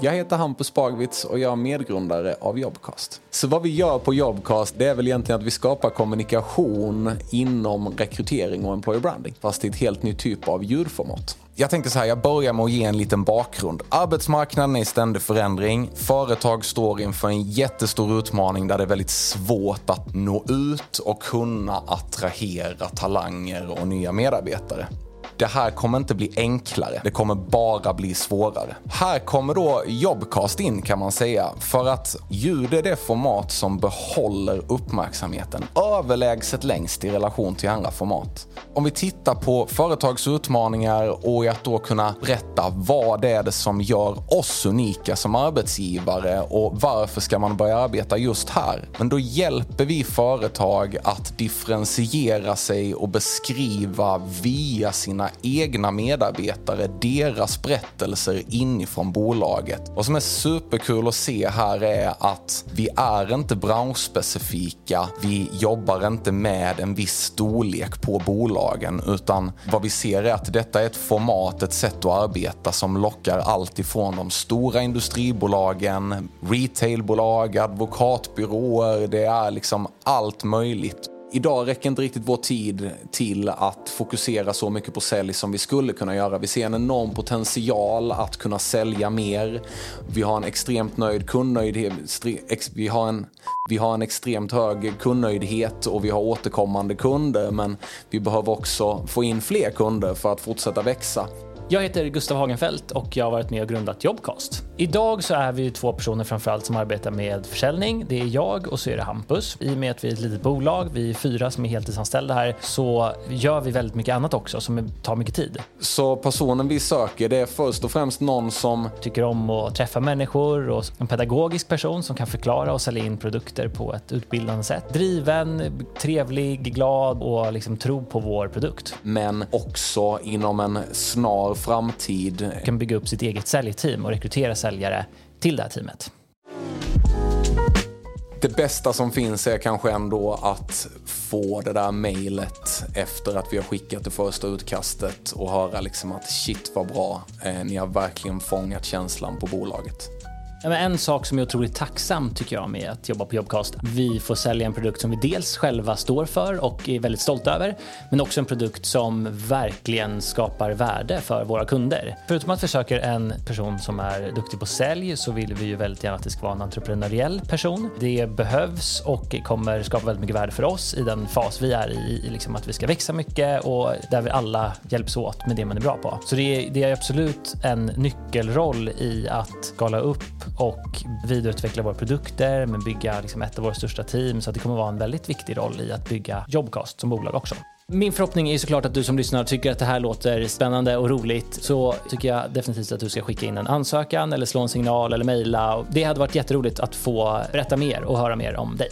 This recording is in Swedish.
Jag heter Hampus Bagwitz och jag är medgrundare av Jobcast. Så vad vi gör på Jobcast det är väl egentligen att vi skapar kommunikation inom rekrytering och employer branding. Fast i ett helt nytt typ av ljudformat. Jag tänkte så här, jag börjar med att ge en liten bakgrund. Arbetsmarknaden är i ständig förändring. Företag står inför en jättestor utmaning där det är väldigt svårt att nå ut och kunna attrahera talanger och nya medarbetare. Det här kommer inte bli enklare, det kommer bara bli svårare. Här kommer då Jobcast in kan man säga, för att ljud är det format som behåller uppmärksamheten överlägset längst i relation till andra format. Om vi tittar på företags utmaningar och att då kunna berätta vad det är det som gör oss unika som arbetsgivare och varför ska man börja arbeta just här? Men då hjälper vi företag att differentiera sig och beskriva via sina egna medarbetare, deras berättelser inifrån bolaget. Vad som är superkul att se här är att vi är inte branschspecifika. Vi jobbar inte med en viss storlek på bolagen, utan vad vi ser är att detta är ett format, ett sätt att arbeta som lockar allt ifrån de stora industribolagen, retailbolag, advokatbyråer, det är liksom allt möjligt. Idag räcker inte riktigt vår tid till att fokusera så mycket på sälj som vi skulle kunna göra. Vi ser en enorm potential att kunna sälja mer. Vi har en extremt nöjd kundnöjdhet. Vi har en, vi har en extremt hög kundnöjdhet och vi har återkommande kunder men vi behöver också få in fler kunder för att fortsätta växa. Jag heter Gustav Hagenfeldt och jag har varit med och grundat Jobcast. Idag så är vi två personer framförallt som arbetar med försäljning. Det är jag och så är det Hampus. I och med att vi är ett litet bolag, vi är fyra som är heltidsanställda här, så gör vi väldigt mycket annat också som tar mycket tid. Så personen vi söker, det är först och främst någon som tycker om att träffa människor och en pedagogisk person som kan förklara och sälja in produkter på ett utbildande sätt. Driven, trevlig, glad och liksom tro på vår produkt. Men också inom en snar framtid. Kan bygga upp sitt eget säljteam och rekrytera säljare till det här teamet. Det bästa som finns är kanske ändå att få det där mejlet efter att vi har skickat det första utkastet och höra liksom att shit vad bra, eh, ni har verkligen fångat känslan på bolaget. En sak som är otroligt tacksam tycker jag med att jobba på Jobcast. Vi får sälja en produkt som vi dels själva står för och är väldigt stolta över, men också en produkt som verkligen skapar värde för våra kunder. Förutom att vi söker en person som är duktig på sälj så vill vi ju väldigt gärna att det ska vara en entreprenöriell person. Det behövs och kommer skapa väldigt mycket värde för oss i den fas vi är i, liksom att vi ska växa mycket och där vi alla hjälps åt med det man är bra på. Så det är, det är absolut en nyckelroll i att skala upp och vidareutveckla våra produkter men bygga liksom ett av våra största team. Så att det kommer vara en väldigt viktig roll i att bygga Jobcast som bolag också. Min förhoppning är såklart att du som lyssnar tycker att det här låter spännande och roligt. Så tycker jag definitivt att du ska skicka in en ansökan eller slå en signal eller mejla. Det hade varit jätteroligt att få berätta mer och höra mer om dig.